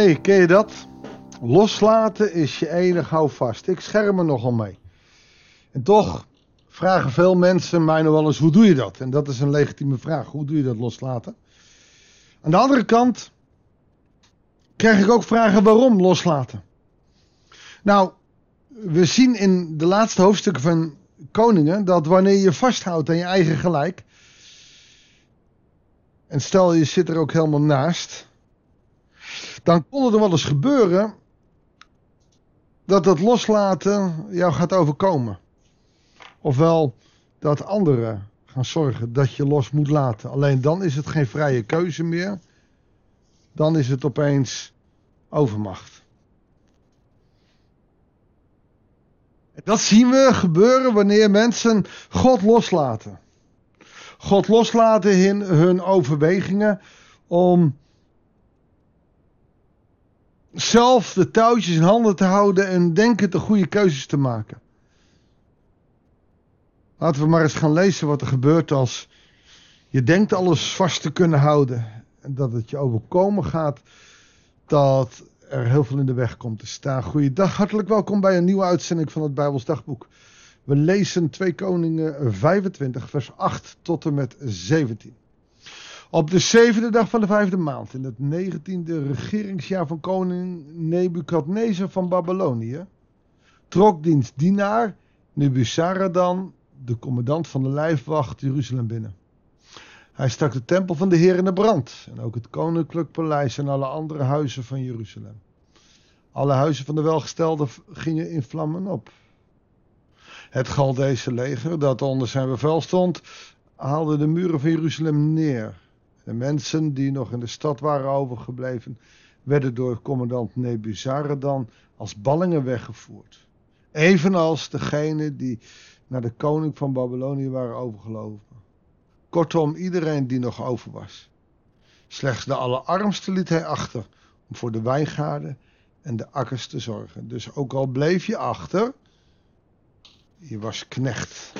hey, ken je dat? Loslaten is je enig houvast. Ik scherm er nogal mee. En toch vragen veel mensen mij nog wel eens, hoe doe je dat? En dat is een legitieme vraag. Hoe doe je dat loslaten? Aan de andere kant krijg ik ook vragen waarom loslaten. Nou, we zien in de laatste hoofdstukken van Koningen dat wanneer je vasthoudt aan je eigen gelijk, en stel je zit er ook helemaal naast, dan kon het er wel eens gebeuren dat dat loslaten jou gaat overkomen. Ofwel dat anderen gaan zorgen dat je los moet laten. Alleen dan is het geen vrije keuze meer. Dan is het opeens overmacht. Dat zien we gebeuren wanneer mensen God loslaten. God loslaten in hun overwegingen om zelf de touwtjes in handen te houden en denken de goede keuzes te maken. Laten we maar eens gaan lezen wat er gebeurt als je denkt alles vast te kunnen houden. En dat het je overkomen gaat dat er heel veel in de weg komt te staan. Goeiedag, hartelijk welkom bij een nieuwe uitzending van het Bijbels Dagboek. We lezen 2 Koningen 25, vers 8 tot en met 17. Op de zevende dag van de vijfde maand, in het negentiende regeringsjaar van koning Nebukadnezar van Babylonië, trok diens dienaar Nebuzaradan, de commandant van de lijfwacht, Jeruzalem binnen. Hij stak de tempel van de Heer in de brand en ook het koninklijk paleis en alle andere huizen van Jeruzalem. Alle huizen van de welgestelden gingen in vlammen op. Het Galdese leger, dat onder zijn bevel stond, haalde de muren van Jeruzalem neer. De mensen die nog in de stad waren overgebleven, werden door commandant Nebuzaradan als ballingen weggevoerd. Evenals degenen die naar de koning van Babylonië waren overgelopen. Kortom, iedereen die nog over was. Slechts de allerarmste liet hij achter om voor de wijngaarden en de akkers te zorgen. Dus ook al bleef je achter, je was knecht.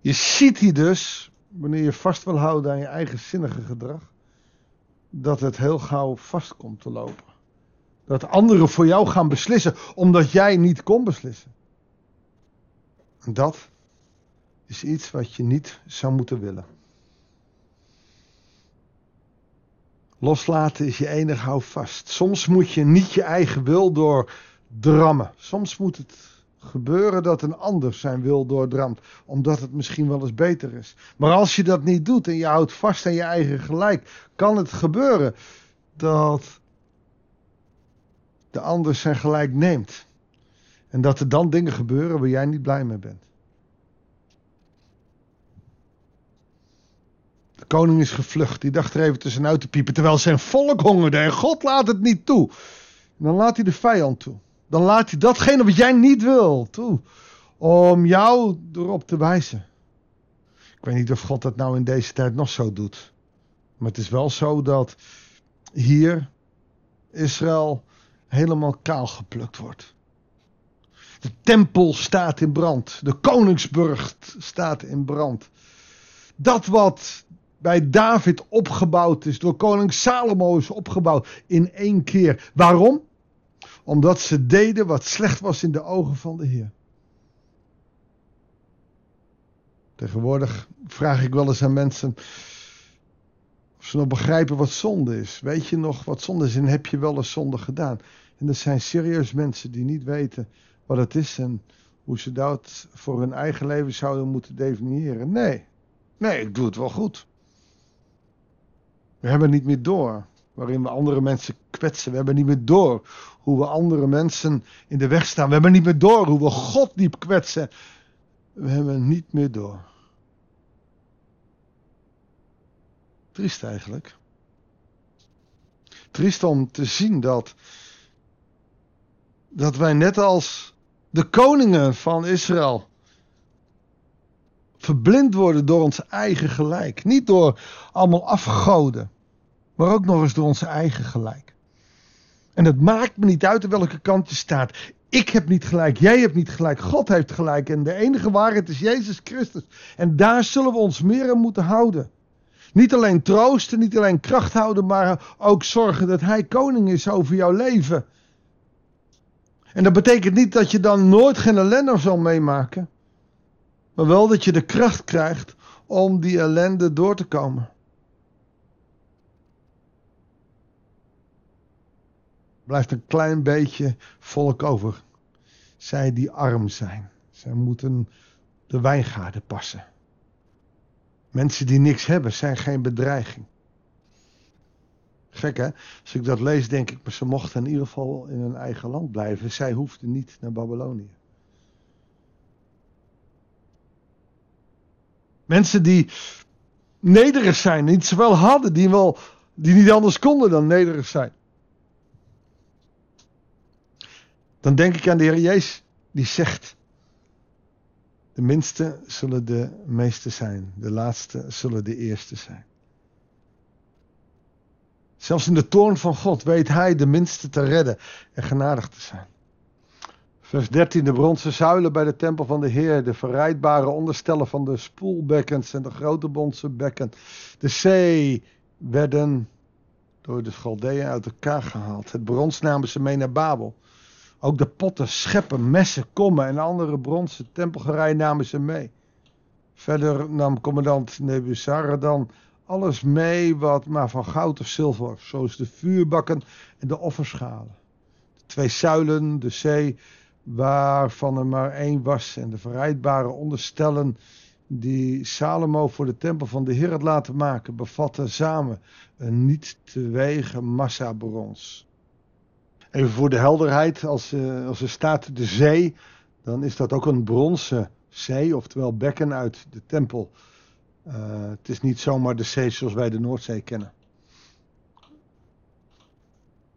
Je ziet hier dus, wanneer je vast wil houden aan je eigenzinnige gedrag, dat het heel gauw vast komt te lopen. Dat anderen voor jou gaan beslissen, omdat jij niet kon beslissen. En dat is iets wat je niet zou moeten willen. Loslaten is je enig houvast. Soms moet je niet je eigen wil doordrammen. Soms moet het gebeuren dat een ander zijn wil doordramt, omdat het misschien wel eens beter is. Maar als je dat niet doet en je houdt vast aan je eigen gelijk, kan het gebeuren dat de ander zijn gelijk neemt. En dat er dan dingen gebeuren waar jij niet blij mee bent. De koning is gevlucht. Die dacht er even tussenuit te piepen. Terwijl zijn volk hongerde. En God laat het niet toe. En dan laat hij de vijand toe. Dan laat hij datgene wat jij niet wil toe. Om jou erop te wijzen. Ik weet niet of God dat nou in deze tijd nog zo doet. Maar het is wel zo dat hier Israël helemaal kaal geplukt wordt. De tempel staat in brand. De koningsburg staat in brand. Dat wat bij David opgebouwd is, door koning Salomo is opgebouwd in één keer. Waarom? Omdat ze deden wat slecht was in de ogen van de Heer. Tegenwoordig vraag ik wel eens aan mensen of ze nog begrijpen wat zonde is. Weet je nog wat zonde is en heb je wel eens zonde gedaan? En er zijn serieus mensen die niet weten wat het is en hoe ze dat voor hun eigen leven zouden moeten definiëren. Nee, nee, ik doe het wel goed. We hebben niet meer door waarin we andere mensen kwetsen. We hebben niet meer door hoe we andere mensen in de weg staan. We hebben niet meer door hoe we God diep kwetsen. We hebben niet meer door. Triest eigenlijk. Triest om te zien dat, dat wij net als de koningen van Israël verblind worden door ons eigen gelijk. Niet door allemaal afgoden, maar ook nog eens door onze eigen gelijk. En het maakt me niet uit op welke kant je staat. Ik heb niet gelijk, jij hebt niet gelijk, God heeft gelijk. En de enige waarheid is Jezus Christus. En daar zullen we ons meer aan moeten houden. Niet alleen troosten, niet alleen kracht houden, maar ook zorgen dat Hij koning is over jouw leven. En dat betekent niet dat je dan nooit geen ellende zal meemaken, maar wel dat je de kracht krijgt om die ellende door te komen. Blijft een klein beetje volk over. Zij die arm zijn. Zij moeten de wijngaarden passen. Mensen die niks hebben zijn geen bedreiging. Gek hè? Als ik dat lees denk ik, maar ze mochten in ieder geval in hun eigen land blijven. Zij hoefden niet naar Babylonië. Mensen die nederig zijn, niet zowel hadden, die, wel, die niet anders konden dan nederig zijn. Dan denk ik aan de Heer Jezus, die zegt: De minste zullen de meeste zijn, de laatste zullen de eerste zijn. Zelfs in de toorn van God weet hij de minste te redden en genadig te zijn. Vers 13, de bronzen zuilen bij de tempel van de Heer, de verrijdbare onderstellen van de spoelbekkens en de grote bronzen bekken. De zee werden door de Schaldeeën uit elkaar gehaald. Het brons namen ze mee naar Babel. Ook de potten, scheppen, messen, kommen en andere bronzen tempelgerij namen ze mee. Verder nam commandant Nebuzaradan alles mee wat maar van goud of zilver, zoals de vuurbakken en de offerschalen. De twee zuilen, de zee, waarvan er maar één was, en de verrijdbare onderstellen die Salomo voor de tempel van de Heer had laten maken, bevatten samen een niet te wegen massa brons. Even voor de helderheid, als, uh, als er staat de zee, dan is dat ook een bronzen zee, oftewel bekken uit de tempel. Uh, het is niet zomaar de zee zoals wij de Noordzee kennen.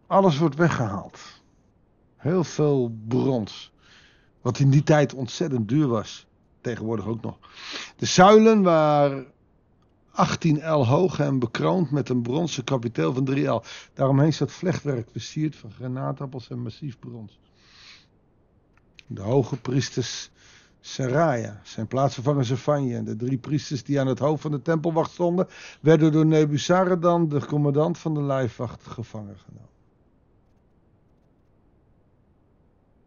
Alles wordt weggehaald. Heel veel brons. Wat in die tijd ontzettend duur was. Tegenwoordig ook nog. De zuilen waren 18 L hoog en bekroond met een bronzen kapiteel van 3 L. Daaromheen staat vlechtwerk versierd van granaatappels en massief brons. De hoge priesters Seraya, zijn plaatsvervanger Zephanje en de drie priesters die aan het hoofd van de tempelwacht stonden, werden door Nebuzaradan, de commandant van de lijfwacht, gevangen genomen.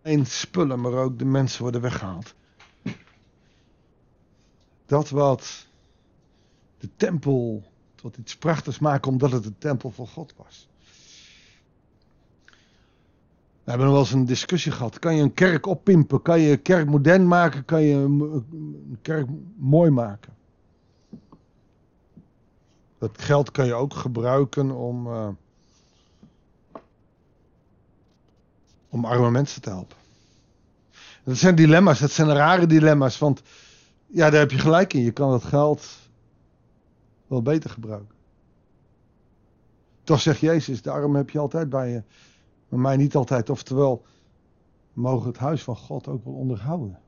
Eén spullen, maar ook de mensen worden weggehaald. Dat wat de tempel tot iets prachtigs maken omdat het de tempel van God was. We hebben nog wel eens een discussie gehad. Kan je een kerk oppimpen? Kan je een kerk modern maken? Kan je een kerk mooi maken? Dat geld kan je ook gebruiken om, uh, om arme mensen te helpen. Dat zijn dilemma's, dat zijn rare dilemma's. Want ja, daar heb je gelijk in. Je kan dat geld wel beter gebruiken. Toch zegt Jezus, de armen heb je altijd bij je, maar mij niet altijd. Oftewel, we mogen het huis van God ook wel onderhouden.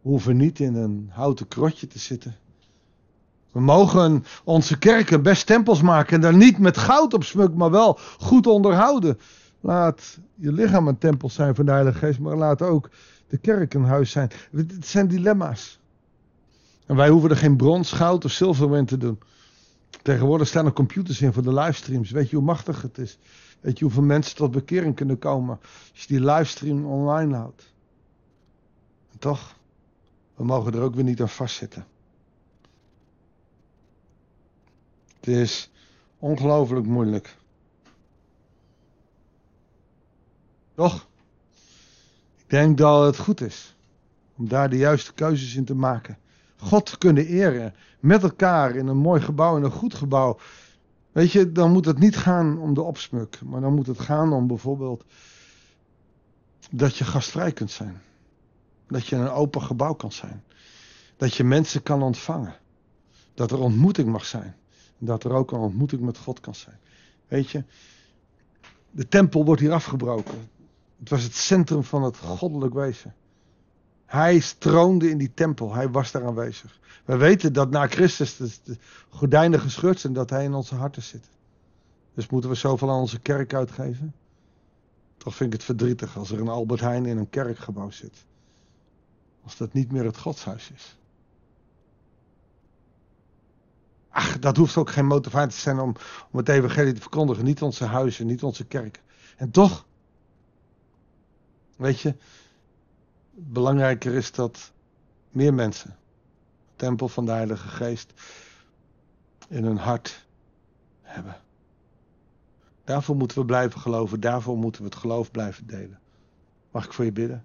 We hoeven niet in een houten krotje te zitten. We mogen onze kerken best tempels maken en daar niet met goud op smukken, maar wel goed onderhouden. Laat je lichaam een tempel zijn van de Heilige Geest, maar laat ook de kerk een huis zijn. Het zijn dilemma's. En wij hoeven er geen brons, goud of zilver in te doen. Tegenwoordig staan er computers in voor de livestreams. Weet je hoe machtig het is? Weet je hoeveel mensen tot bekering kunnen komen als je die livestream online houdt? En toch, we mogen er ook weer niet aan vastzitten. Het is ongelooflijk moeilijk. Toch? Ik denk dat het goed is om daar de juiste keuzes in te maken. God kunnen eren. Met elkaar in een mooi gebouw, in een goed gebouw. Weet je, dan moet het niet gaan om de opsmuk. Maar dan moet het gaan om bijvoorbeeld dat je gastvrij kunt zijn. Dat je een open gebouw kan zijn. Dat je mensen kan ontvangen. Dat er ontmoeting mag zijn. Dat er ook een ontmoeting met God kan zijn. Weet je, de tempel wordt hier afgebroken. Het was het centrum van het goddelijk wezen. Hij stroomde in die tempel. Hij was daar aanwezig. We weten dat na Christus de, gordijnen gescheurd zijn, dat hij in onze harten zit. Dus moeten we zoveel aan onze kerk uitgeven? Toch vind ik het verdrietig als er een Albert Heijn in een kerkgebouw zit. Als dat niet meer het godshuis is. Ach, dat hoeft ook geen motivatie te zijn om, om het evangelie te verkondigen. Niet onze huizen, niet onze kerken. En toch, weet je, belangrijker is dat meer mensen, tempel van de Heilige Geest, in hun hart hebben. Daarvoor moeten we blijven geloven, daarvoor moeten we het geloof blijven delen. Mag ik voor je bidden?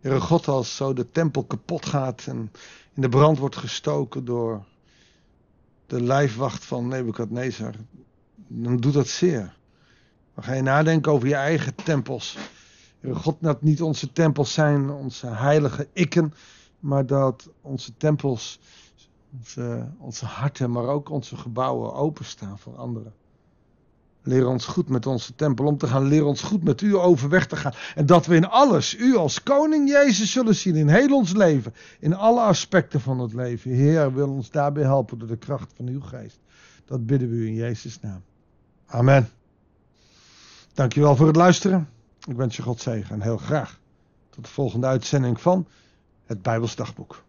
Heere God, als zo de tempel kapot gaat en in de brand wordt gestoken door de lijfwacht van Nebukadnezar, dan doet dat zeer. Dan ga je nadenken over je eigen tempels. God, dat niet onze tempels zijn, onze heilige ikken, maar dat onze tempels, onze, onze harten, maar ook onze gebouwen openstaan voor anderen. Leer ons goed met onze tempel om te gaan. Leer ons goed met u overweg te gaan. En dat we in alles u als koning Jezus zullen zien. In heel ons leven. In alle aspecten van het leven. Heer, wil ons daarbij helpen door de kracht van uw geest. Dat bidden we u in Jezus' naam. Amen. Dankjewel voor het luisteren. Ik wens je God zegen en heel graag tot de volgende uitzending van het Bijbels Dagboek.